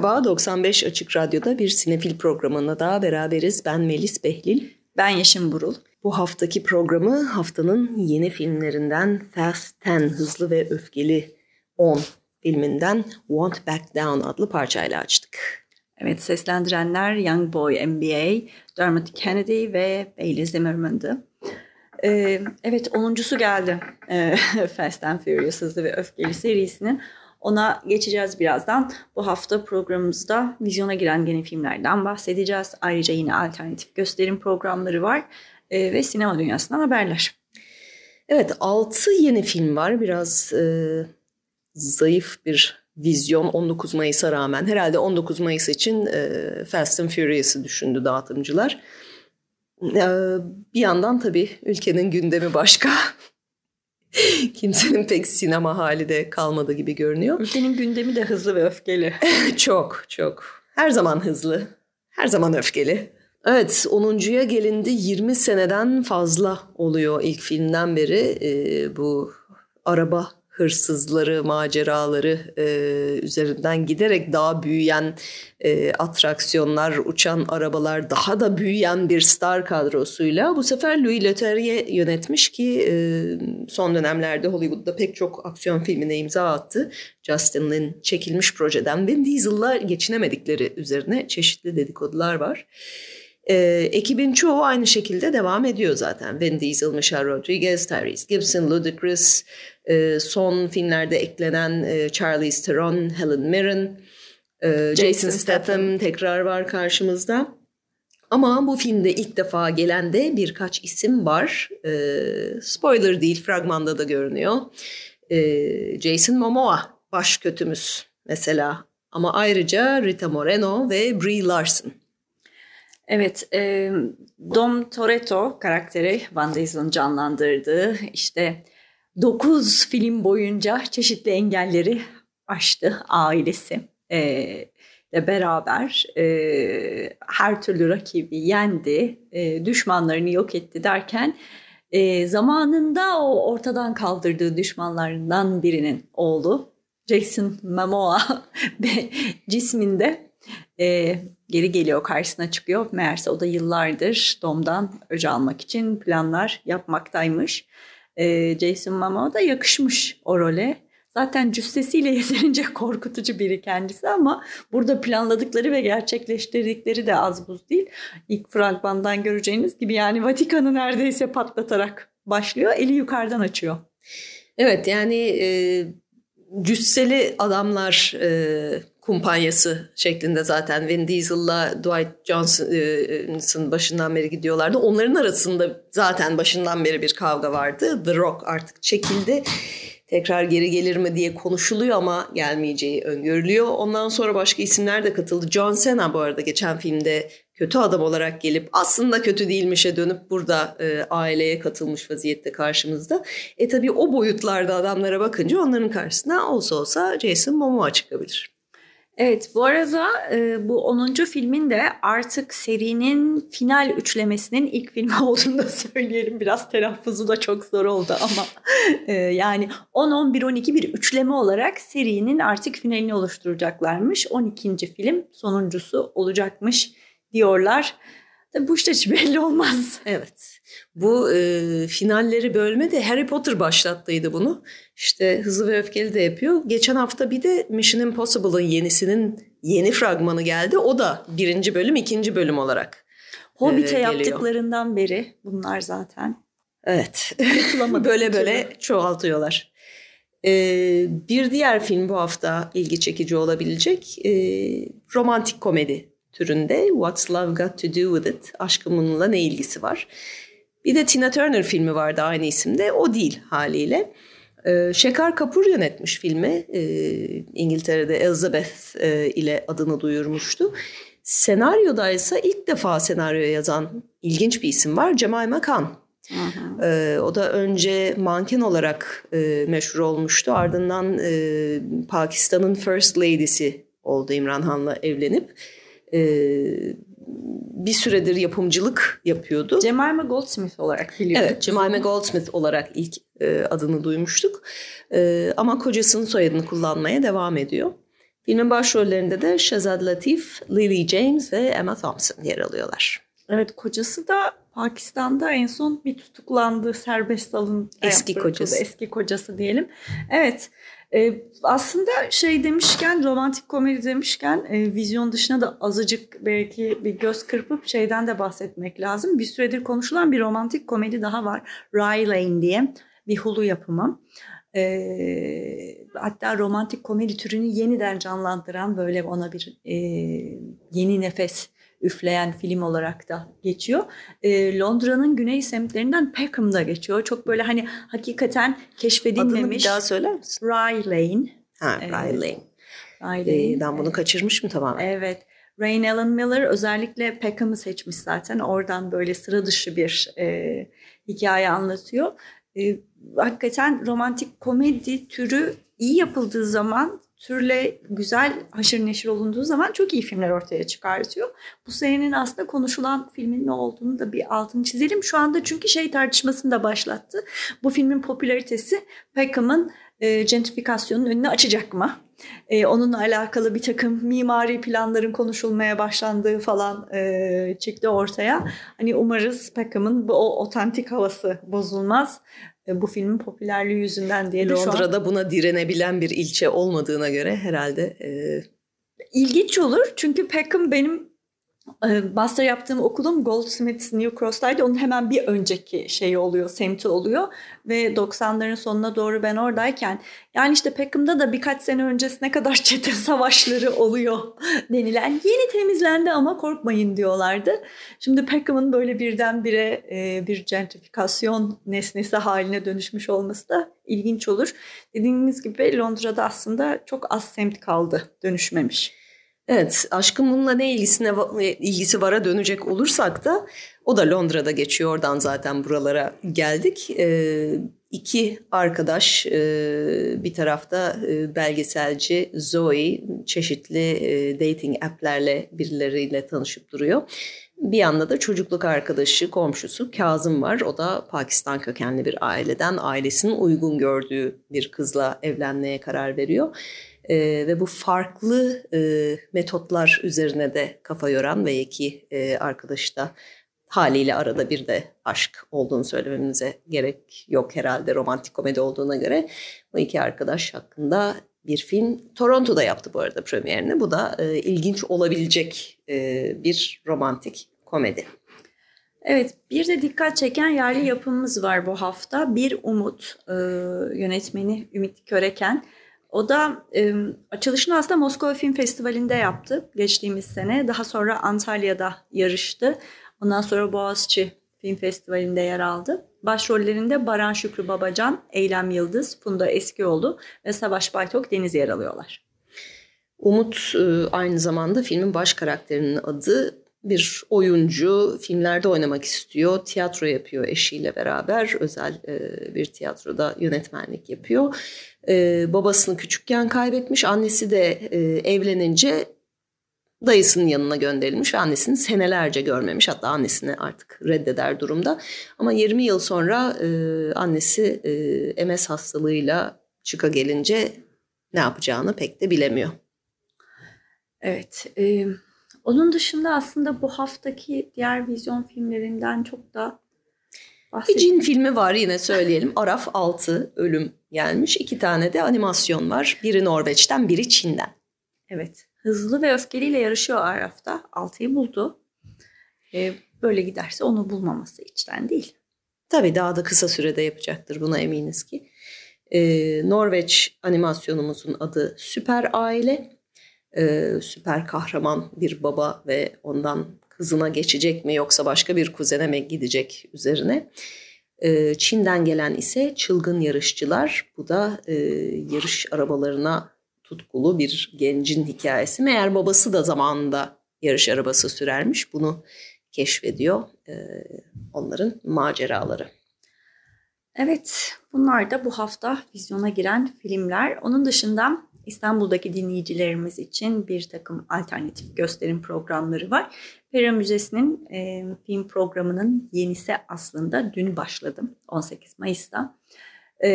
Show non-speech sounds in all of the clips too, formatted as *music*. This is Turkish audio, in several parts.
Merhaba, 95 Açık Radyo'da bir sinefil programında daha beraberiz. Ben Melis Behlil. Ben Yeşim Burul. Bu haftaki programı haftanın yeni filmlerinden Fast 10, Hızlı ve Öfkeli 10 filminden Want Back Down adlı parçayla açtık. Evet, seslendirenler Young Boy NBA, Dermot Kennedy ve Bailey Zimmerman'dı. Ee, evet, onuncusu geldi ee, *laughs* Fast and Furious Hızlı ve Öfkeli serisinin. Ona geçeceğiz birazdan. Bu hafta programımızda vizyona giren yeni filmlerden bahsedeceğiz. Ayrıca yine alternatif gösterim programları var e, ve sinema dünyasından haberler. Evet 6 yeni film var. Biraz e, zayıf bir vizyon 19 Mayıs'a rağmen. Herhalde 19 Mayıs için e, Fast and Furious'ı düşündü dağıtımcılar. E, bir yandan tabii ülkenin gündemi başka. *laughs* *laughs* Kimsenin pek sinema hali de kalmadı gibi görünüyor. Ülkenin gündemi de hızlı ve öfkeli. *laughs* çok çok. Her zaman hızlı. Her zaman öfkeli. Evet 10.ya gelindi 20 seneden fazla oluyor ilk filmden beri e, bu araba hırsızları, maceraları e, üzerinden giderek daha büyüyen e, atraksiyonlar, uçan arabalar, daha da büyüyen bir star kadrosuyla bu sefer Louis Leterrier yönetmiş ki e, son dönemlerde Hollywood'da pek çok aksiyon filmine imza attı. Justin Lin çekilmiş projeden Vin Diesel'la geçinemedikleri üzerine çeşitli dedikodular var. E, ekibin çoğu aynı şekilde devam ediyor zaten. Vin Diesel, Michelle Rodriguez, Tyrese Gibson, Ludacris, e, son filmlerde eklenen e, Charlize Theron, Helen Mirren, e, Jason, Jason Statham tekrar var karşımızda. Ama bu filmde ilk defa gelen de birkaç isim var. E, spoiler değil, fragmanda da görünüyor. E, Jason Momoa baş kötümüz mesela. Ama ayrıca Rita Moreno ve Brie Larson. Evet, e, Dom Toretto karakteri Van Diesel'ın canlandırdığı işte 9 film boyunca çeşitli engelleri aştı ailesi ile beraber e, her türlü rakibi yendi, e, düşmanlarını yok etti derken e, zamanında o ortadan kaldırdığı düşmanlarından birinin oğlu Jason Momoa *laughs* cisminde e, geri geliyor karşısına çıkıyor. Meğerse o da yıllardır Dom'dan öc almak için planlar yapmaktaymış. E, Jason Momoa da yakışmış o role. Zaten cüssesiyle *laughs* yeterince korkutucu biri kendisi ama burada planladıkları ve gerçekleştirdikleri de az buz değil. İlk fragmandan göreceğiniz gibi yani Vatikan'ı neredeyse patlatarak başlıyor. Eli yukarıdan açıyor. Evet yani e, cüsseli adamlar e, kumpanyası şeklinde zaten Vin Diesel'la Dwight Johnson başından beri gidiyorlardı. Onların arasında zaten başından beri bir kavga vardı. The Rock artık çekildi. Tekrar geri gelir mi diye konuşuluyor ama gelmeyeceği öngörülüyor. Ondan sonra başka isimler de katıldı. John Cena bu arada geçen filmde kötü adam olarak gelip aslında kötü değilmişe dönüp burada e, aileye katılmış vaziyette karşımızda. E tabii o boyutlarda adamlara bakınca onların karşısına olsa olsa Jason Momoa çıkabilir. Evet bu arada e, bu 10. filmin de artık serinin final üçlemesinin ilk filmi *laughs* olduğunu da söyleyelim. Biraz telaffuzu da çok zor oldu ama e, yani 10, 11, 12 bir üçleme olarak serinin artık finalini oluşturacaklarmış. 12. film sonuncusu olacakmış diyorlar. Tabii bu işte hiç belli olmaz. Evet. Bu e, finalleri bölme de Harry Potter başlattıydı bunu. İşte Hızlı ve Öfkeli de yapıyor. Geçen hafta bir de Mission Impossible'ın yenisinin yeni fragmanı geldi. O da birinci bölüm, ikinci bölüm olarak Hobbit'e e, yaptıklarından beri bunlar zaten. Evet. *laughs* böyle böyle çoğaltıyorlar. Ee, bir diğer film bu hafta ilgi çekici olabilecek e, romantik komedi türünde What's Love Got To Do With It? Aşkın bununla ne ilgisi var? Bir de Tina Turner filmi vardı aynı isimde. O değil haliyle. E, Şekar Kapur yönetmiş filmi. E, İngiltere'de Elizabeth e, ile adını duyurmuştu. Senaryoda ise ilk defa senaryo yazan ilginç bir isim var. Cemal Makan. Ee, o da önce manken olarak e, meşhur olmuştu. Ardından e, Pakistan'ın First Lady'si oldu İmran Han'la evlenip. E, bir süredir yapımcılık yapıyordu. Jemima Goldsmith olarak biliyorduk. Evet, Jemima Goldsmith olarak ilk e, adını duymuştuk. E, ama kocasının soyadını kullanmaya devam ediyor. Filmin başrollerinde de Shazad Latif, Lily James ve Emma Thompson yer alıyorlar. Evet, kocası da Pakistan'da en son bir tutuklandı, serbest alın. Eski kocası. Eski kocası diyelim. Evet, ee, aslında şey demişken romantik komedi demişken e, vizyon dışına da azıcık belki bir göz kırpıp şeyden de bahsetmek lazım. Bir süredir konuşulan bir romantik komedi daha var. Rye Lane diye bir Hulu yapımı. E, hatta romantik komedi türünü yeniden canlandıran böyle ona bir e, yeni nefes üfleyen film olarak da geçiyor. E, Londra'nın güney semtlerinden Peckham'da geçiyor. Çok böyle hani hakikaten keşfedilmemiş. Adını bir daha söyler misin? Rye Lane. Ha, Rye Lane. Rye Lane. Ee, ben bunu kaçırmışım tamamen. Evet. Rain Alan Miller özellikle Peckham'ı seçmiş zaten. Oradan böyle sıra dışı bir e, hikaye anlatıyor. E, hakikaten romantik komedi türü iyi yapıldığı zaman türle güzel haşır neşir olunduğu zaman çok iyi filmler ortaya çıkartıyor. Bu senenin aslında konuşulan filmin ne olduğunu da bir altını çizelim. Şu anda çünkü şey tartışmasını da başlattı. Bu filmin popülaritesi Peckham'ın e, gentrifikasyonun önünü açacak mı? E, onunla alakalı bir takım mimari planların konuşulmaya başlandığı falan e, çıktı ortaya. Hani umarız Peckham'ın bu o otantik havası bozulmaz bu filmin popülerliği yüzünden diye de Londra'da an... buna direnebilen bir ilçe olmadığına göre herhalde e... ilginç olur. Çünkü Peckham benim master yaptığım okulum Goldsmiths New Cross'taydı. Onun hemen bir önceki şeyi oluyor, semti oluyor. Ve 90'ların sonuna doğru ben oradayken yani işte Peckham'da da birkaç sene öncesine kadar *laughs* çete savaşları oluyor *laughs* denilen yeni temizlendi ama korkmayın diyorlardı. Şimdi Peckham'ın böyle birdenbire e, bir gentrifikasyon nesnesi haline dönüşmüş olması da ilginç olur. Dediğimiz gibi Londra'da aslında çok az semt kaldı dönüşmemiş. Evet, aşkın bununla ne ilgisine ilgisi vara dönecek olursak da o da Londra'da geçiyor. Oradan zaten buralara geldik. Ee, iki arkadaş e, bir tarafta e, belgeselci Zoe çeşitli e, dating app'lerle birileriyle tanışıp duruyor. Bir yanda da çocukluk arkadaşı, komşusu Kazım var. O da Pakistan kökenli bir aileden ailesinin uygun gördüğü bir kızla evlenmeye karar veriyor e, ve bu farklı e, metotlar üzerine de kafa yoran ve iki e, arkadaşı da haliyle arada bir de aşk olduğunu söylememize gerek yok herhalde romantik komedi olduğuna göre. Bu iki arkadaş hakkında bir film Toronto'da yaptı bu arada premierini. Bu da e, ilginç olabilecek e, bir romantik komedi. Evet bir de dikkat çeken yerli yapımımız var bu hafta. Bir Umut e, yönetmeni Ümit Köreken. O da e, açılışını aslında Moskova Film Festivali'nde yaptı geçtiğimiz sene. Daha sonra Antalya'da yarıştı. Ondan sonra Boğaziçi Film Festivali'nde yer aldı. Başrollerinde Baran Şükrü Babacan, Eylem Yıldız, Funda Eskioğlu ve Savaş Baytok Deniz yer alıyorlar. Umut aynı zamanda filmin baş karakterinin adı bir oyuncu filmlerde oynamak istiyor. Tiyatro yapıyor eşiyle beraber. Özel bir tiyatroda yönetmenlik yapıyor. babasını küçükken kaybetmiş. Annesi de evlenince dayısının yanına gönderilmiş ve annesini senelerce görmemiş. Hatta annesini artık reddeder durumda. Ama 20 yıl sonra annesi MS hastalığıyla çıka gelince ne yapacağını pek de bilemiyor. Evet. Evet. Onun dışında aslında bu haftaki diğer vizyon filmlerinden çok da bir cin filmi var yine söyleyelim. Araf 6 ölüm gelmiş. İki tane de animasyon var. Biri Norveç'ten biri Çin'den. Evet. Hızlı ve öfkeliyle yarışıyor Araf'ta. 6'yı buldu. Ee, böyle giderse onu bulmaması içten değil. Tabii daha da kısa sürede yapacaktır buna eminiz ki. Ee, Norveç animasyonumuzun adı Süper Aile e, süper kahraman bir baba ve ondan kızına geçecek mi yoksa başka bir kuzene mi gidecek üzerine. E, Çin'den gelen ise Çılgın Yarışçılar. Bu da e, yarış arabalarına tutkulu bir gencin hikayesi. Meğer babası da zamanında yarış arabası sürermiş. Bunu keşfediyor e, onların maceraları. Evet, bunlar da bu hafta vizyona giren filmler. Onun dışında İstanbul'daki dinleyicilerimiz için bir takım alternatif gösterim programları var. Pera Müzesi'nin e, film programının yenisi aslında dün başladım 18 Mayıs'ta. E,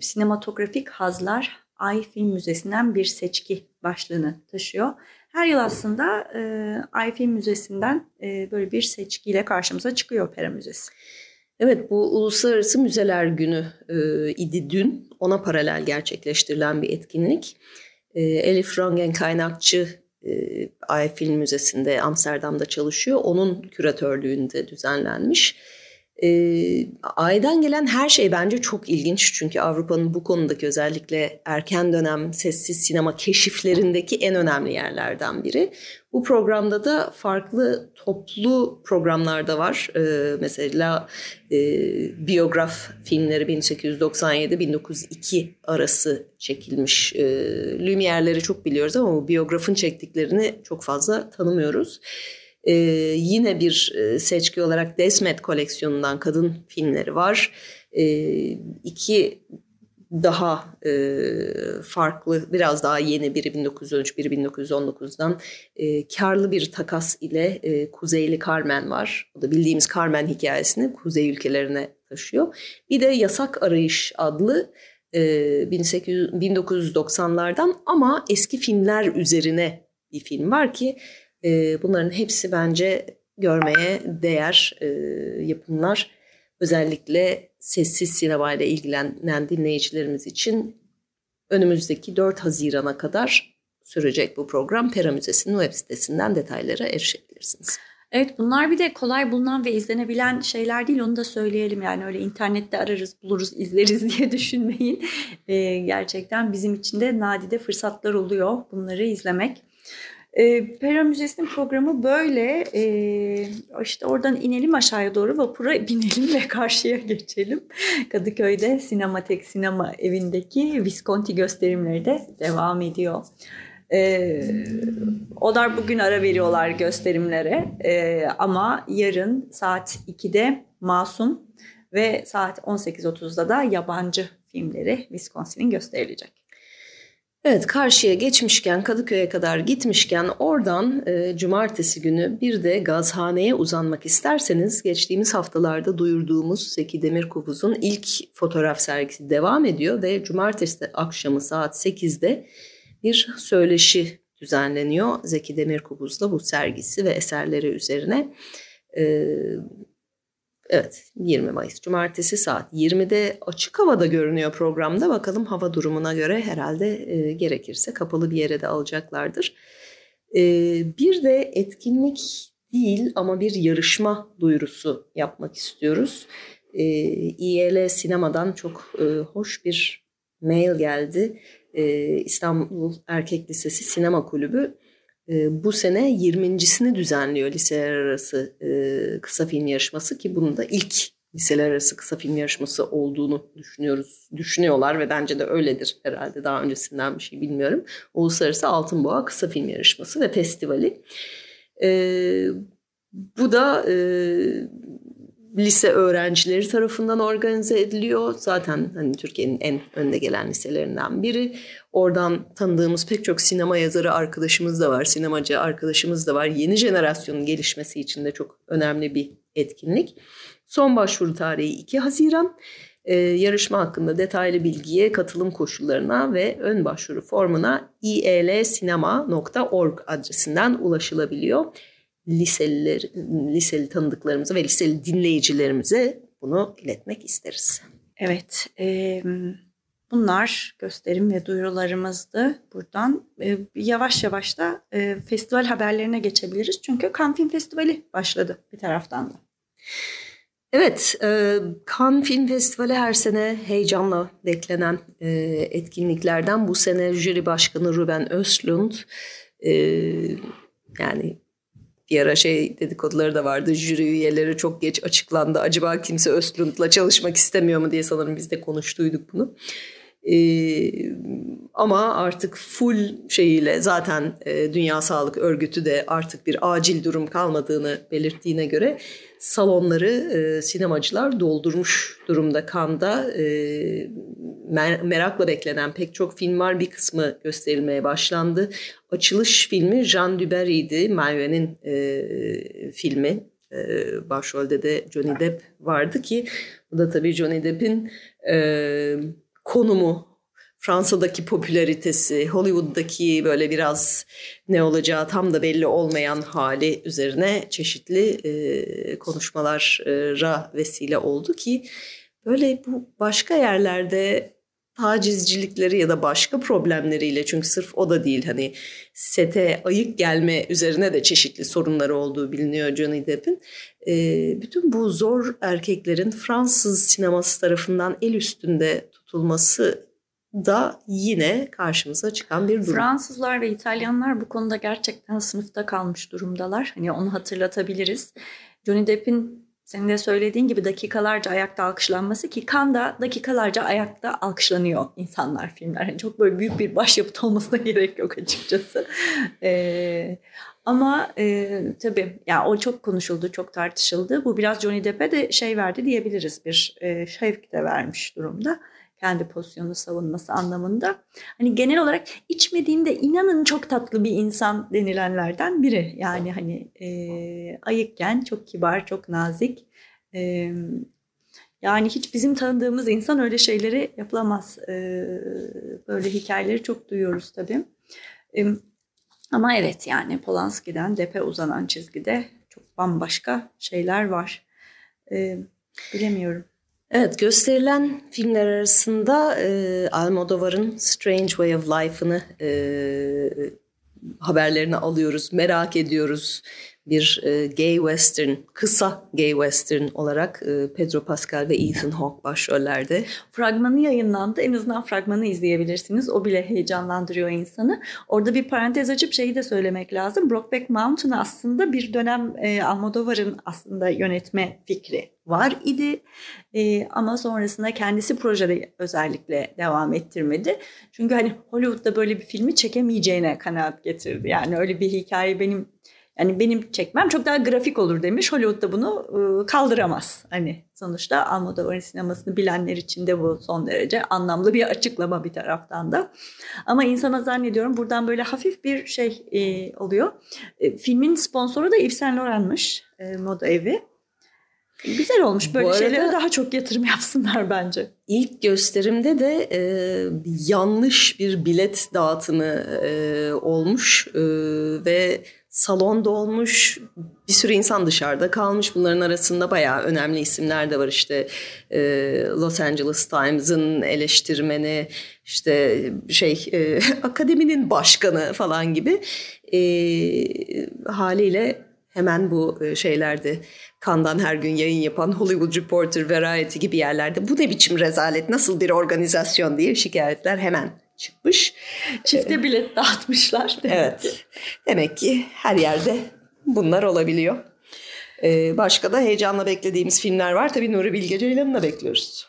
sinematografik Hazlar Ay Film Müzesi'nden bir seçki başlığını taşıyor. Her yıl aslında e, Ay Film Müzesi'nden e, böyle bir seçkiyle karşımıza çıkıyor Pera Müzesi. Evet bu Uluslararası Müzeler Günü e, idi dün. Ona paralel gerçekleştirilen bir etkinlik. E, Elif Rangen kaynakçı e, Ay Film Müzesi'nde Amsterdam'da çalışıyor. Onun küratörlüğünde düzenlenmiş. E, Ay'dan gelen her şey bence çok ilginç. Çünkü Avrupa'nın bu konudaki özellikle erken dönem sessiz sinema keşiflerindeki en önemli yerlerden biri. Bu programda da farklı toplu programlar da var. Ee, mesela e, biyograf filmleri 1897-1902 arası çekilmiş. E, Lumiere'leri çok biliyoruz ama bu biyografın çektiklerini çok fazla tanımıyoruz. Ee, yine bir e, seçki olarak Desmet koleksiyonundan kadın filmleri var. Ee, iki daha e, farklı, biraz daha yeni biri 1913, biri 1919'dan e, karlı bir takas ile e, Kuzeyli Carmen var. O da bildiğimiz Carmen hikayesini kuzey ülkelerine taşıyor. Bir de Yasak Arayış adlı e, 1800, 1990'lardan ama eski filmler üzerine bir film var ki e, bunların hepsi bence görmeye değer e, yapımlar. Özellikle sessiz sinema ile ilgilenen dinleyicilerimiz için önümüzdeki 4 Haziran'a kadar sürecek bu program. Pera Müzesi'nin web sitesinden detaylara erişebilirsiniz. Evet bunlar bir de kolay bulunan ve izlenebilen şeyler değil onu da söyleyelim yani öyle internette ararız buluruz izleriz *laughs* diye düşünmeyin. Ee, gerçekten bizim için de nadide fırsatlar oluyor bunları izlemek. E, Pera Müzesi'nin programı böyle. E, işte oradan inelim aşağıya doğru vapura *laughs* binelim ve karşıya geçelim. Kadıköy'de Sinematek Sinema Evi'ndeki Visconti gösterimleri de devam ediyor. Ee, onlar bugün ara veriyorlar gösterimlere ee, ama yarın saat 2'de Masum ve saat 18.30'da da yabancı filmleri Wisconsin'in gösterilecek. Evet karşıya geçmişken Kadıköy'e kadar gitmişken oradan e, cumartesi günü bir de gazhaneye uzanmak isterseniz geçtiğimiz haftalarda duyurduğumuz Zeki Demirkubuz'un ilk fotoğraf sergisi devam ediyor ve cumartesi akşamı saat 8'de bir söyleşi düzenleniyor Zeki Demirkubuz'la bu sergisi ve eserleri üzerine. E, Evet 20 Mayıs Cumartesi saat 20'de açık havada görünüyor programda. Bakalım hava durumuna göre herhalde e, gerekirse kapalı bir yere de alacaklardır. E, bir de etkinlik değil ama bir yarışma duyurusu yapmak istiyoruz. E, İEL Sinema'dan çok e, hoş bir mail geldi. E, İstanbul Erkek Lisesi Sinema Kulübü bu sene 20.sini düzenliyor liseler arası e, kısa film yarışması ki bunun da ilk liseler arası kısa film yarışması olduğunu düşünüyoruz. Düşünüyorlar ve bence de öyledir herhalde daha öncesinden bir şey bilmiyorum. Uluslararası Altın Boğa Kısa Film Yarışması ve Festivali. Ee, bu da e, lise öğrencileri tarafından organize ediliyor. Zaten hani Türkiye'nin en önde gelen liselerinden biri. Oradan tanıdığımız pek çok sinema yazarı arkadaşımız da var, sinemacı arkadaşımız da var. Yeni jenerasyonun gelişmesi için de çok önemli bir etkinlik. Son başvuru tarihi 2 Haziran. Ee, yarışma hakkında detaylı bilgiye, katılım koşullarına ve ön başvuru formuna ilsinema.org adresinden ulaşılabiliyor liseliler, liseli tanıdıklarımıza ve liseli dinleyicilerimize bunu iletmek isteriz. Evet, e, bunlar gösterim ve duyurularımızdı. Buradan e, yavaş yavaş da e, festival haberlerine geçebiliriz. Çünkü Cannes Film Festivali başladı bir taraftan da. Evet, e, Cannes Film Festivali her sene heyecanla beklenen e, etkinliklerden. Bu sene jüri başkanı Ruben Östlund, e, yani Bir ara şey dedikoduları da vardı. Jüri üyeleri çok geç açıklandı. Acaba kimse Östlund'la çalışmak istemiyor mu diye sanırım biz de konuştuyduk bunu. Ee, ama artık full şeyiyle zaten e, Dünya Sağlık Örgütü de artık bir acil durum kalmadığını belirttiğine göre salonları e, sinemacılar doldurmuş durumda Kanda. E, mer- merakla beklenen pek çok film var. Bir kısmı gösterilmeye başlandı. Açılış filmi Jean Dubarry'di. Merve'nin e, filmi. E, başrolde de Johnny Depp vardı ki bu da tabii Johnny Depp'in e, konumu Fransa'daki popülaritesi, Hollywood'daki böyle biraz ne olacağı tam da belli olmayan hali üzerine çeşitli e, konuşmalara vesile oldu ki böyle bu başka yerlerde tacizcilikleri ya da başka problemleriyle çünkü sırf o da değil hani sete ayık gelme üzerine de çeşitli sorunları olduğu biliniyor Johnny Depp'in. E, bütün bu zor erkeklerin Fransız sineması tarafından el üstünde tutulması da yine karşımıza çıkan bir durum. Fransızlar ve İtalyanlar bu konuda gerçekten sınıfta kalmış durumdalar. Hani onu hatırlatabiliriz. Johnny Depp'in senin de söylediğin gibi dakikalarca ayakta alkışlanması ki Kanda dakikalarca ayakta alkışlanıyor insanlar filmler. Yani çok böyle büyük bir başyapıt olmasına *laughs* gerek yok açıkçası. Ee, ama e, tabii yani o çok konuşuldu, çok tartışıldı. Bu biraz Johnny Depp'e de şey verdi diyebiliriz. Bir e, şevk de vermiş durumda kendi pozisyonunu savunması anlamında. Hani genel olarak içmediğinde inanın çok tatlı bir insan denilenlerden biri. Yani hani e, ayıkken çok kibar, çok nazik. E, yani hiç bizim tanıdığımız insan öyle şeyleri yapılamaz. E, böyle hikayeleri çok duyuyoruz tabii. Ama evet yani Polanski'den Depe uzanan çizgide çok bambaşka şeyler var. E, bilemiyorum. Evet gösterilen filmler arasında e, Almodovar'ın Strange Way of Life'ını e, haberlerini alıyoruz, merak ediyoruz. Bir e, gay western, kısa gay western olarak e, Pedro Pascal ve Ethan Hawke başrollerde. Fragmanı yayınlandı. En azından fragmanı izleyebilirsiniz. O bile heyecanlandırıyor insanı. Orada bir parantez açıp şeyi de söylemek lazım. Brokeback Mountain aslında bir dönem e, Almodovar'ın aslında yönetme fikri var idi. E, ama sonrasında kendisi projede özellikle devam ettirmedi. Çünkü hani Hollywood'da böyle bir filmi çekemeyeceğine kanaat getirdi. Yani öyle bir hikaye benim yani benim çekmem çok daha grafik olur demiş. Hollywood'da bunu e, kaldıramaz. Hani sonuçta Almodovar'ın sinemasını bilenler için de bu son derece anlamlı bir açıklama bir taraftan da. Ama insana zannediyorum buradan böyle hafif bir şey e, oluyor. E, filmin sponsoru da Yves Saint Laurent'mış. E, moda evi. Güzel olmuş. Böyle arada, şeylere daha çok yatırım *laughs* yapsınlar bence. İlk gösterimde de e, yanlış bir bilet dağıtımı e, olmuş e, ve salon dolmuş, bir sürü insan dışarıda kalmış. Bunların arasında bayağı önemli isimler de var. İşte e, Los Angeles Times'ın eleştirmeni, işte şey e, *laughs* akademinin başkanı falan gibi. E, haliyle hemen bu e, şeylerde Kandan her gün yayın yapan Hollywood Reporter, Variety gibi yerlerde bu ne biçim rezalet, nasıl bir organizasyon diye şikayetler hemen çıkmış. Çifte ee, bilet dağıtmışlar. Demek evet. Ki. Demek ki her yerde bunlar olabiliyor. Ee, başka da heyecanla beklediğimiz filmler var. Tabii Nuri Bilge Ceylan'ı da bekliyoruz.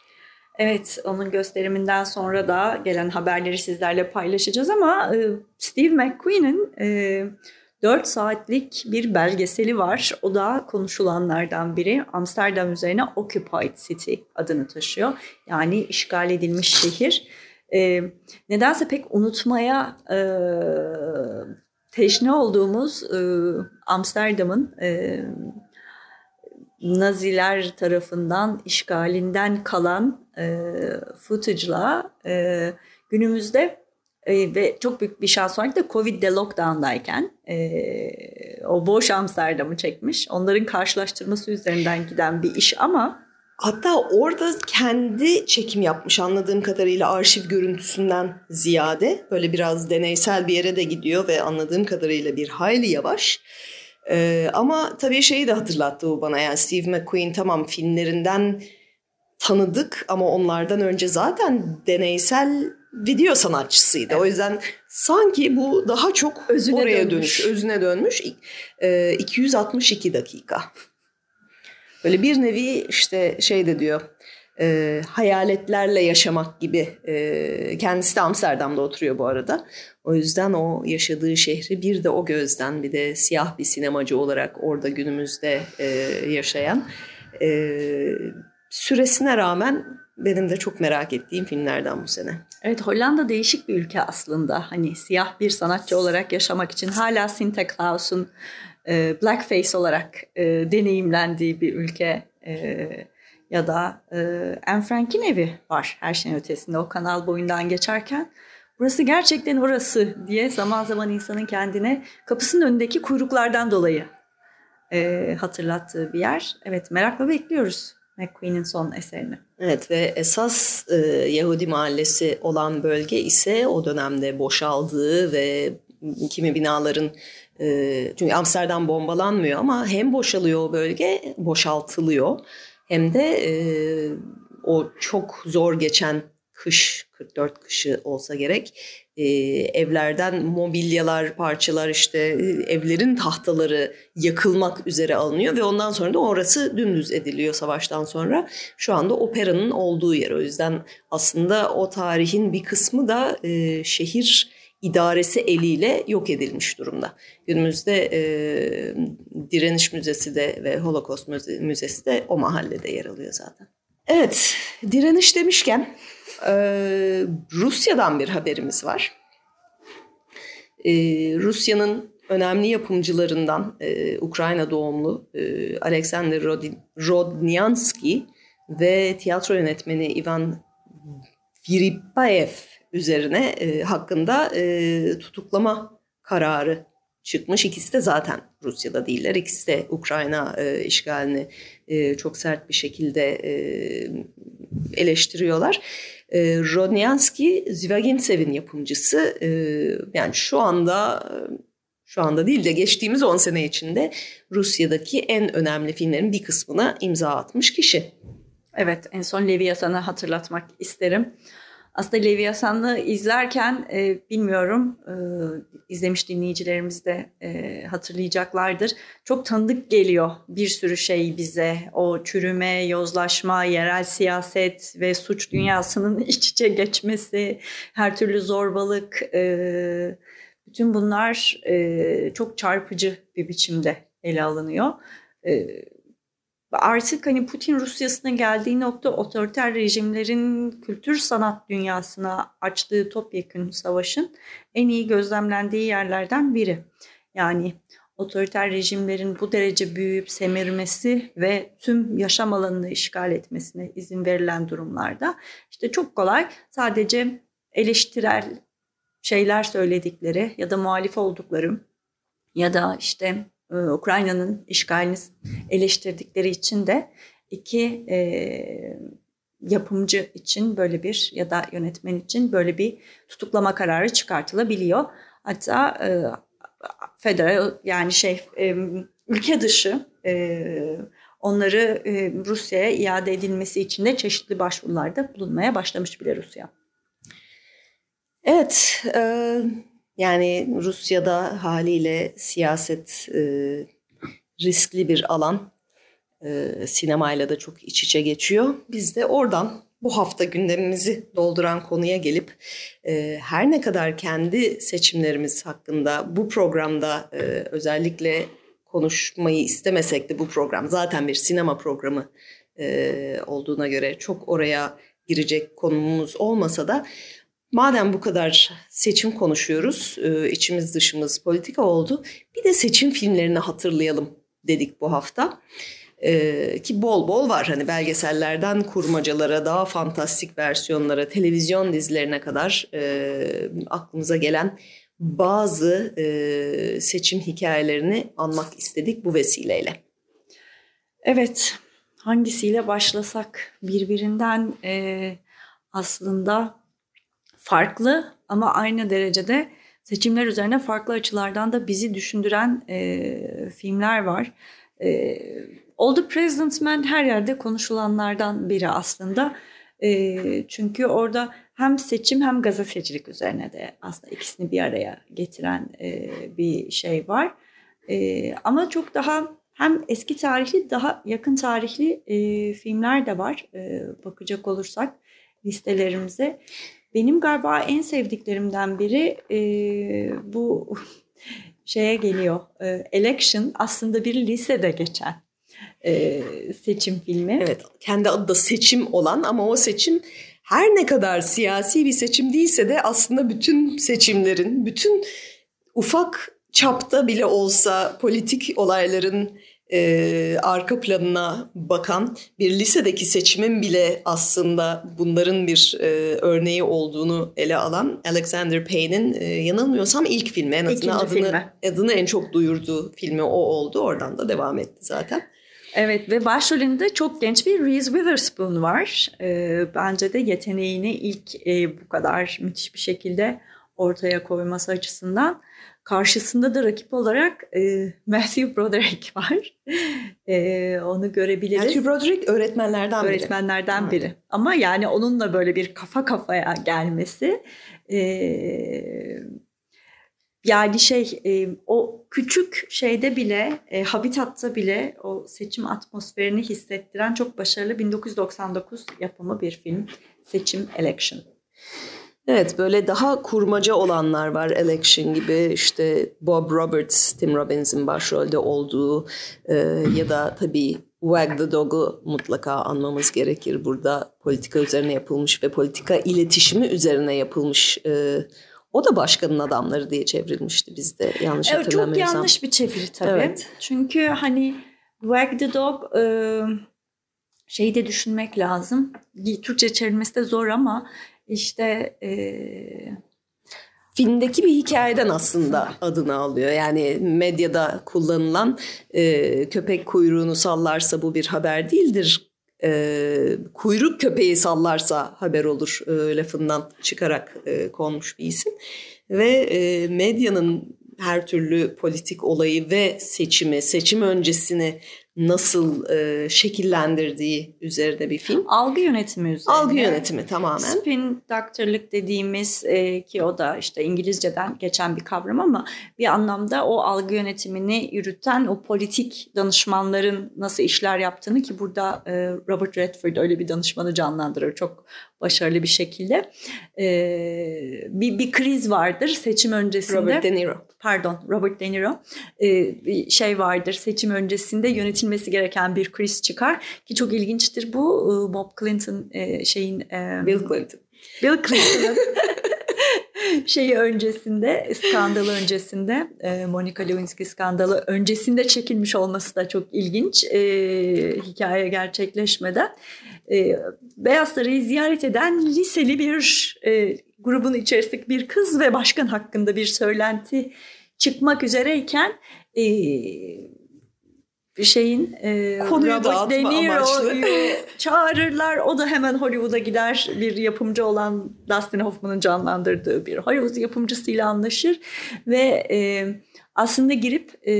Evet, onun gösteriminden sonra da gelen haberleri sizlerle paylaşacağız ama e, Steve McQueen'in e, 4 saatlik bir belgeseli var. O da konuşulanlardan biri. Amsterdam üzerine Occupied City adını taşıyor. Yani işgal edilmiş şehir. E, nedense pek unutmaya e, teşne olduğumuz e, Amsterdam'ın e, Naziler tarafından işgalinden kalan e, footage'la e, günümüzde e, ve çok büyük bir şans olarak da Covid'de lockdown'dayken e, o boş Amsterdam'ı çekmiş. Onların karşılaştırması üzerinden giden bir iş ama Hatta orada kendi çekim yapmış anladığım kadarıyla arşiv görüntüsünden ziyade böyle biraz deneysel bir yere de gidiyor ve anladığım kadarıyla bir hayli yavaş. Ee, ama tabii şeyi de hatırlattı bu bana yani Steve McQueen tamam filmlerinden tanıdık ama onlardan önce zaten deneysel video sanatçısıydı. Evet. O yüzden sanki bu daha çok özüne oraya dönmüş. dönmüş, özüne dönmüş. E, 262 dakika. Böyle bir nevi işte şey de diyor e, hayaletlerle yaşamak gibi. E, kendisi de Amsterdam'da oturuyor bu arada. O yüzden o yaşadığı şehri bir de o gözden bir de siyah bir sinemacı olarak orada günümüzde e, yaşayan e, süresine rağmen benim de çok merak ettiğim filmlerden bu sene. Evet Hollanda değişik bir ülke aslında. Hani siyah bir sanatçı olarak yaşamak için hala Sinterklaas'un e, blackface olarak e, deneyimlendiği bir ülke. E, ya da e, Anne Frank'in evi var her şeyin ötesinde o kanal boyundan geçerken. Burası gerçekten orası diye zaman zaman insanın kendine kapısının önündeki kuyruklardan dolayı e, hatırlattığı bir yer. Evet merakla bekliyoruz McQueen'in son eserini. Evet ve esas e, Yahudi mahallesi olan bölge ise o dönemde boşaldığı ve kimi binaların çünkü Amsterdam bombalanmıyor ama hem boşalıyor o bölge boşaltılıyor. Hem de e, o çok zor geçen kış 44 kışı olsa gerek e, evlerden mobilyalar parçalar işte evlerin tahtaları yakılmak üzere alınıyor ve ondan sonra da orası dümdüz ediliyor savaştan sonra. Şu anda operanın olduğu yer. O yüzden aslında o tarihin bir kısmı da e, şehir idaresi eliyle yok edilmiş durumda. Günümüzde e, Direniş Müzesi de ve Holocaust Müzesi de o mahallede yer alıyor zaten. Evet, direniş demişken e, Rusya'dan bir haberimiz var. E, Rusya'nın önemli yapımcılarından e, Ukrayna doğumlu e, Alexander Rodnyansky ve tiyatro yönetmeni Ivan Viripaev üzerine e, hakkında e, tutuklama kararı çıkmış. İkisi de zaten Rusya'da değiller. İkisi de Ukrayna e, işgalini e, çok sert bir şekilde e, eleştiriyorlar. E, Rodnyansky Zviagintsev'in yapımcısı. E, yani şu anda şu anda değil de geçtiğimiz 10 sene içinde Rusya'daki en önemli filmlerin bir kısmına imza atmış kişi. Evet en son Leviathan'ı hatırlatmak isterim. Aslında Leviathan'ı izlerken e, bilmiyorum e, izlemiş dinleyicilerimiz de e, hatırlayacaklardır. Çok tanıdık geliyor bir sürü şey bize. O çürüme, yozlaşma, yerel siyaset ve suç dünyasının *laughs* iç içe geçmesi, her türlü zorbalık, e, bütün bunlar e, çok çarpıcı bir biçimde ele alınıyor. E, artık hani Putin Rusya'sına geldiği nokta otoriter rejimlerin kültür sanat dünyasına açtığı topyekun savaşın en iyi gözlemlendiği yerlerden biri. Yani otoriter rejimlerin bu derece büyüyüp semirmesi ve tüm yaşam alanını işgal etmesine izin verilen durumlarda işte çok kolay sadece eleştirel şeyler söyledikleri ya da muhalif oldukları ya da işte e, Ukrayna'nın işgalini eleştirdikleri için de iki e, yapımcı için böyle bir ya da yönetmen için böyle bir tutuklama kararı çıkartılabiliyor. Hatta e, federal yani şey e, ülke dışı e, onları e, Rusya'ya iade edilmesi için de çeşitli başvurularda bulunmaya başlamış bile Rusya. Evet, e, yani Rusya'da haliyle siyaset e, riskli bir alan. E, sinemayla da çok iç içe geçiyor. Biz de oradan bu hafta gündemimizi dolduran konuya gelip e, her ne kadar kendi seçimlerimiz hakkında bu programda e, özellikle konuşmayı istemesek de bu program zaten bir sinema programı e, olduğuna göre çok oraya girecek konumuz olmasa da Madem bu kadar seçim konuşuyoruz, e, içimiz dışımız politika oldu. Bir de seçim filmlerini hatırlayalım dedik bu hafta. Ee, ki bol bol var hani belgesellerden kurmacalara, daha fantastik versiyonlara, televizyon dizilerine kadar e, aklımıza gelen bazı e, seçim hikayelerini anmak istedik bu vesileyle. Evet, hangisiyle başlasak birbirinden e, aslında farklı ama aynı derecede seçimler üzerine farklı açılardan da bizi düşündüren e, filmler var. E, All the President's her yerde konuşulanlardan biri aslında. E, çünkü orada hem seçim hem gazetecilik üzerine de aslında ikisini bir araya getiren e, bir şey var. E, ama çok daha hem eski tarihli daha yakın tarihli e, filmler de var e, bakacak olursak listelerimize. Benim galiba en sevdiklerimden biri e, bu *laughs* şeye geliyor. E, Election aslında bir lisede geçen e, seçim filmi. Evet kendi adı da seçim olan ama o seçim her ne kadar siyasi bir seçim değilse de aslında bütün seçimlerin, bütün ufak çapta bile olsa politik olayların e, arka planına bakan bir lisedeki seçimin bile aslında bunların bir e, örneği olduğunu ele alan Alexander Payne'in e, yanılmıyorsam ilk filmi en azından adını, filmi. adını en çok duyurduğu filmi o oldu. Oradan da devam etti zaten. Evet ve başrolünde çok genç bir Reese Witherspoon var. E, bence de yeteneğini ilk e, bu kadar müthiş bir şekilde ortaya koyması açısından Karşısında da rakip olarak e, Matthew Broderick *laughs* var. E, onu görebiliriz. Matthew Broderick öğretmenlerden biri. Öğretmenlerden biri. Ama yani onunla böyle bir kafa kafaya gelmesi e, yani şey e, o küçük şeyde bile e, habitatta bile o seçim atmosferini hissettiren çok başarılı 1999 yapımı bir film Seçim Election. Evet böyle daha kurmaca olanlar var Election gibi işte Bob Roberts, Tim Robbins'in başrolde olduğu e, ya da tabii Wag the Dog'u mutlaka anmamız gerekir. Burada politika üzerine yapılmış ve politika iletişimi üzerine yapılmış e, o da başkanın adamları diye çevrilmişti bizde yanlış evet, hatırlamıyorsam. Çok yanlış bir çeviri tabii. Evet. Çünkü hani Wag the Dog e, şeyi de düşünmek lazım. Türkçe çevrilmesi de zor ama işte e, filmdeki bir hikayeden aslında adını alıyor. Yani medyada kullanılan e, köpek kuyruğunu sallarsa bu bir haber değildir. E, kuyruk köpeği sallarsa haber olur e, lafından çıkarak e, konmuş bir isim. Ve e, medyanın her türlü politik olayı ve seçimi, seçim öncesini nasıl e, şekillendirdiği üzerine bir film. Algı yönetimi üzerine. Algı yönetimi tamamen. Spin doctor'lık dediğimiz e, ki o da işte İngilizceden geçen bir kavram ama bir anlamda o algı yönetimini yürüten o politik danışmanların nasıl işler yaptığını ki burada e, Robert Redford öyle bir danışmanı canlandırır çok başarılı bir şekilde. E, bir, bir kriz vardır seçim öncesinde. Robert De Niro. Pardon Robert De Niro. E, bir şey vardır seçim öncesinde yönetilmesi gereken bir kriz çıkar ki çok ilginçtir bu e, Bob Clinton e, şeyin e, Bill Clinton. Bill Clinton'ın *laughs* şeyi öncesinde, skandalı öncesinde, Monica Lewinsky skandalı öncesinde çekilmiş olması da çok ilginç. E, hikaye gerçekleşmeden. E, Beyaz Saray'ı ziyaret eden liseli bir e, grubun içerisindeki bir kız ve başkan hakkında bir söylenti çıkmak üzereyken e, şeyin e, konuyu Robert dağıtma De Niro'yu çağırırlar. O da hemen Hollywood'a gider. Bir yapımcı olan Dustin Hoffman'ın canlandırdığı bir Hollywood yapımcısıyla anlaşır ve e, aslında girip e,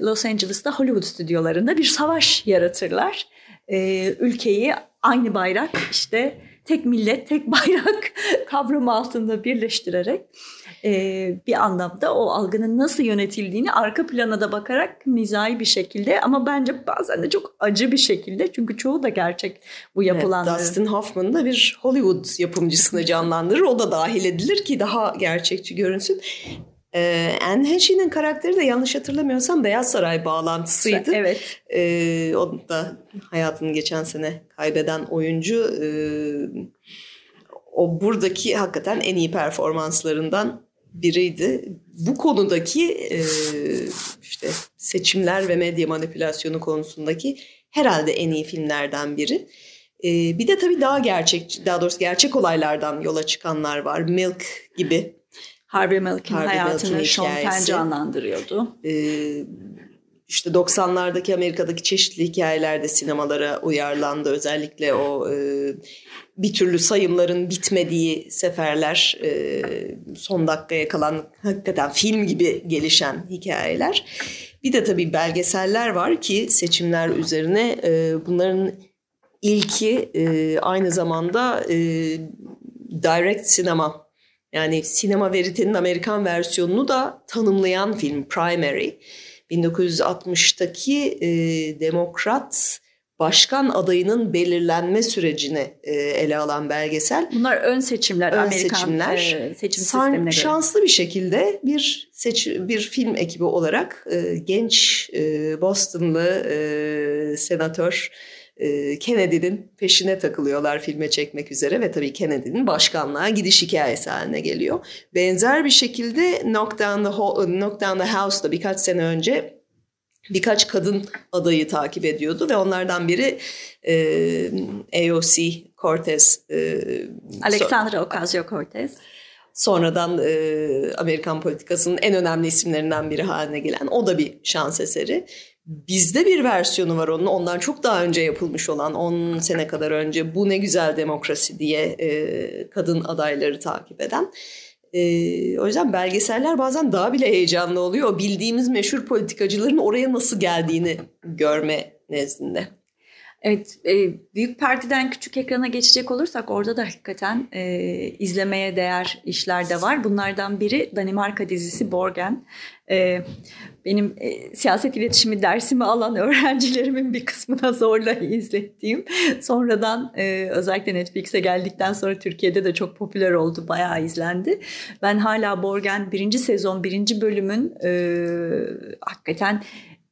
Los Angeles'ta Hollywood stüdyolarında bir savaş yaratırlar. E, ülkeyi aynı bayrak işte tek millet, tek bayrak *laughs* kavramı altında birleştirerek e, bir anlamda o algının nasıl yönetildiğini arka plana da bakarak mizahi bir şekilde ama bence bazen de çok acı bir şekilde çünkü çoğu da gerçek bu yapılanları. Evet, Dustin Hoffman da bir Hollywood yapımcısını canlandırır. O da dahil edilir ki daha gerçekçi görünsün. Ee, Anne Henchy'nin karakteri de yanlış hatırlamıyorsam Beyaz Saray bağlantısıydı. Evet. Ee, o da hayatını geçen sene kaybeden oyuncu. Ee, o buradaki hakikaten en iyi performanslarından biriydi. Bu konudaki e, işte seçimler ve medya manipülasyonu konusundaki herhalde en iyi filmlerden biri. E, bir de tabii daha gerçek, daha doğrusu gerçek olaylardan yola çıkanlar var. Milk gibi Harvey Milk'in hayatını Sean Penn canlandırıyordu. Ee, işte 90'lardaki Amerika'daki çeşitli hikayelerde sinemalara uyarlandı. Özellikle o e, bir türlü sayımların bitmediği seferler, e, son dakikaya kalan hakikaten film gibi gelişen hikayeler. Bir de tabii belgeseller var ki seçimler üzerine e, bunların ilki e, aynı zamanda e, direct sinema yani sinema veritenin Amerikan versiyonunu da tanımlayan film Primary. 1960'taki e, demokrat başkan adayının belirlenme sürecini e, ele alan belgesel. Bunlar ön seçimler, ön Amerikan seçimler. E, seçim sistemine Şanslı bir şekilde bir seç, bir film ekibi olarak e, genç e, Bostonlı e, senatör Kennedy'nin peşine takılıyorlar filme çekmek üzere ve tabii Kennedy'nin başkanlığa gidiş hikayesi haline geliyor. Benzer bir şekilde Knock Down the, Knock Down the House'da birkaç sene önce birkaç kadın adayı takip ediyordu ve onlardan biri e, AOC Cortez. E, Alexandra Ocasio-Cortez. Sonradan e, Amerikan politikasının en önemli isimlerinden biri haline gelen o da bir şans eseri. Bizde bir versiyonu var onun. Ondan çok daha önce yapılmış olan 10 sene kadar önce bu ne güzel demokrasi diye e, kadın adayları takip eden. E, o yüzden belgeseller bazen daha bile heyecanlı oluyor. Bildiğimiz meşhur politikacıların oraya nasıl geldiğini görme nezdinde. Evet, e, büyük partiden küçük ekrana geçecek olursak orada da hakikaten e, izlemeye değer işler de var. Bunlardan biri Danimarka dizisi Borgen. E, benim e, siyaset iletişimi dersimi alan *laughs* öğrencilerimin bir kısmına zorla izlettiğim. Sonradan e, özellikle Netflix'e geldikten sonra Türkiye'de de çok popüler oldu, bayağı izlendi. Ben hala Borgen birinci sezon birinci bölümün e, hakikaten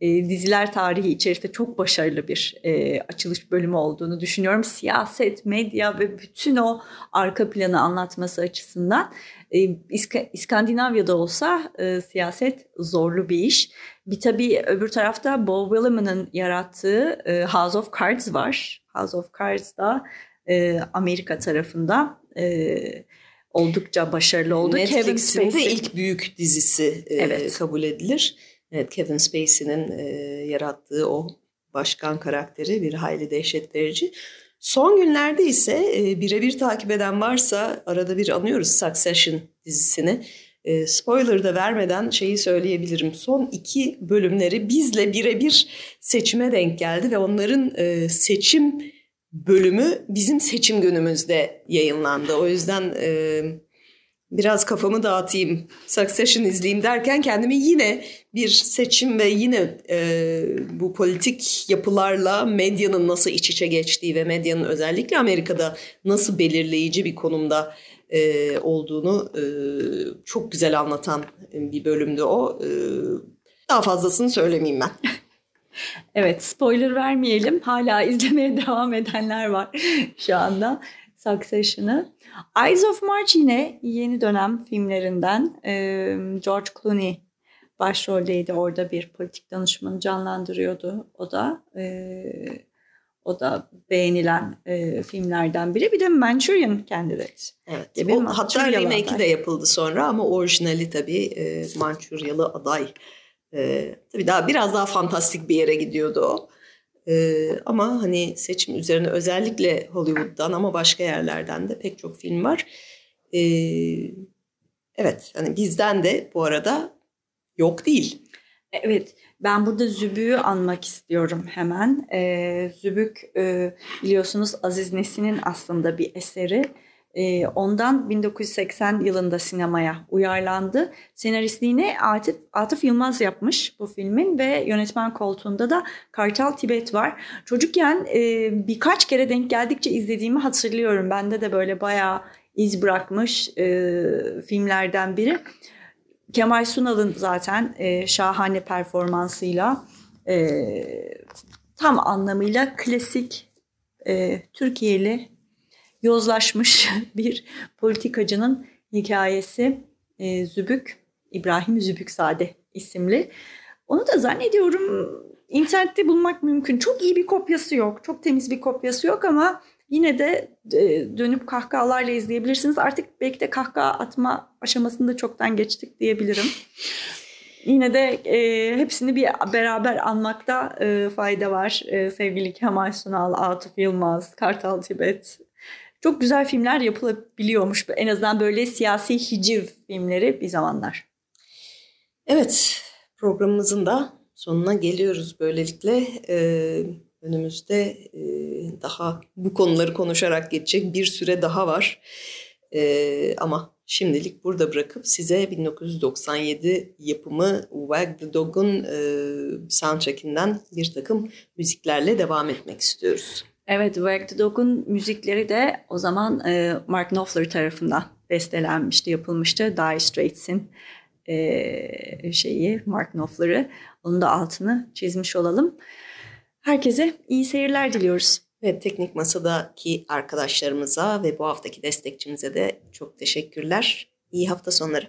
e, diziler tarihi içerisinde çok başarılı bir e, açılış bölümü olduğunu düşünüyorum. Siyaset, medya ve bütün o arka planı anlatması açısından e, İsk- İskandinavya'da olsa e, siyaset zorlu bir iş. Bir tabii öbür tarafta Bo Williams'ın yarattığı e, House of Cards var. House of Cards da e, Amerika tarafında e, oldukça başarılı oldu. Netflix'in de ilk büyük dizisi e, evet. kabul edilir. Evet Kevin Spacey'nin e, yarattığı o başkan karakteri bir hayli dehşet verici. Son günlerde ise e, birebir takip eden varsa arada bir anıyoruz Succession dizisini. E, spoiler da vermeden şeyi söyleyebilirim. Son iki bölümleri bizle birebir seçime denk geldi ve onların e, seçim bölümü bizim seçim günümüzde yayınlandı. O yüzden... E, biraz kafamı dağıtayım, Succession izleyeyim derken kendimi yine bir seçim ve yine e, bu politik yapılarla medyanın nasıl iç içe geçtiği ve medyanın özellikle Amerika'da nasıl belirleyici bir konumda e, olduğunu e, çok güzel anlatan bir bölümdü o. E, daha fazlasını söylemeyeyim ben. *laughs* Evet spoiler vermeyelim. Hala izlemeye *laughs* devam edenler var şu anda Succession'ı. Eyes of March yine yeni dönem filmlerinden. George Clooney başroldeydi. Orada bir politik danışmanı canlandırıyordu. O da o da beğenilen e, filmlerden biri. Bir de Manchurian Candidate. Evet. Gibi o, hatta remake'i de yapıldı sonra ama orijinali tabii e, Mançuryalı aday. E, tabii daha biraz daha fantastik bir yere gidiyordu o. Ama hani seçim üzerine özellikle Hollywood'dan ama başka yerlerden de pek çok film var. Ee, evet hani bizden de bu arada yok değil. Evet ben burada Zübük'ü anmak istiyorum hemen. Ee, Zübük e, biliyorsunuz Aziz Nesin'in aslında bir eseri. E, ondan 1980 yılında sinemaya uyarlandı. Senaristliğini Atıf, Atıf Yılmaz yapmış bu filmin ve yönetmen koltuğunda da Kartal Tibet var. Çocukken e, birkaç kere denk geldikçe izlediğimi hatırlıyorum. Bende de böyle bayağı iz bırakmış e, filmlerden biri. Kemal Sunal'ın zaten e, şahane performansıyla tam anlamıyla klasik Türkiye'li yozlaşmış *laughs* bir politikacının hikayesi e, Zübük, İbrahim Zübüksade isimli. Onu da zannediyorum internette bulmak mümkün. Çok iyi bir kopyası yok, çok temiz bir kopyası yok ama yine de e, dönüp kahkahalarla izleyebilirsiniz. Artık belki de kahkaha atma aşamasında çoktan geçtik diyebilirim. *laughs* Yine de e, hepsini bir beraber anmakta e, fayda var. E, sevgili Kemal Sunal, Atıf Yılmaz, Kartal Tibet, çok güzel filmler yapılabiliyormuş. En azından böyle siyasi hiciv filmleri bir zamanlar. Evet programımızın da sonuna geliyoruz böylelikle. Ee, önümüzde e, daha bu konuları konuşarak geçecek bir süre daha var. E, ama şimdilik burada bırakıp size 1997 yapımı Wag the Dog'un e, soundtrackinden bir takım müziklerle devam etmek istiyoruz. Evet, Wag the Dog'un müzikleri de o zaman e, Mark Knopfler tarafından bestelenmişti, yapılmıştı. Dire Straits'in e, şeyi, Mark Knopfler'ı. Onun da altını çizmiş olalım. Herkese iyi seyirler diliyoruz. Ve teknik masadaki arkadaşlarımıza ve bu haftaki destekçimize de çok teşekkürler. İyi hafta sonları.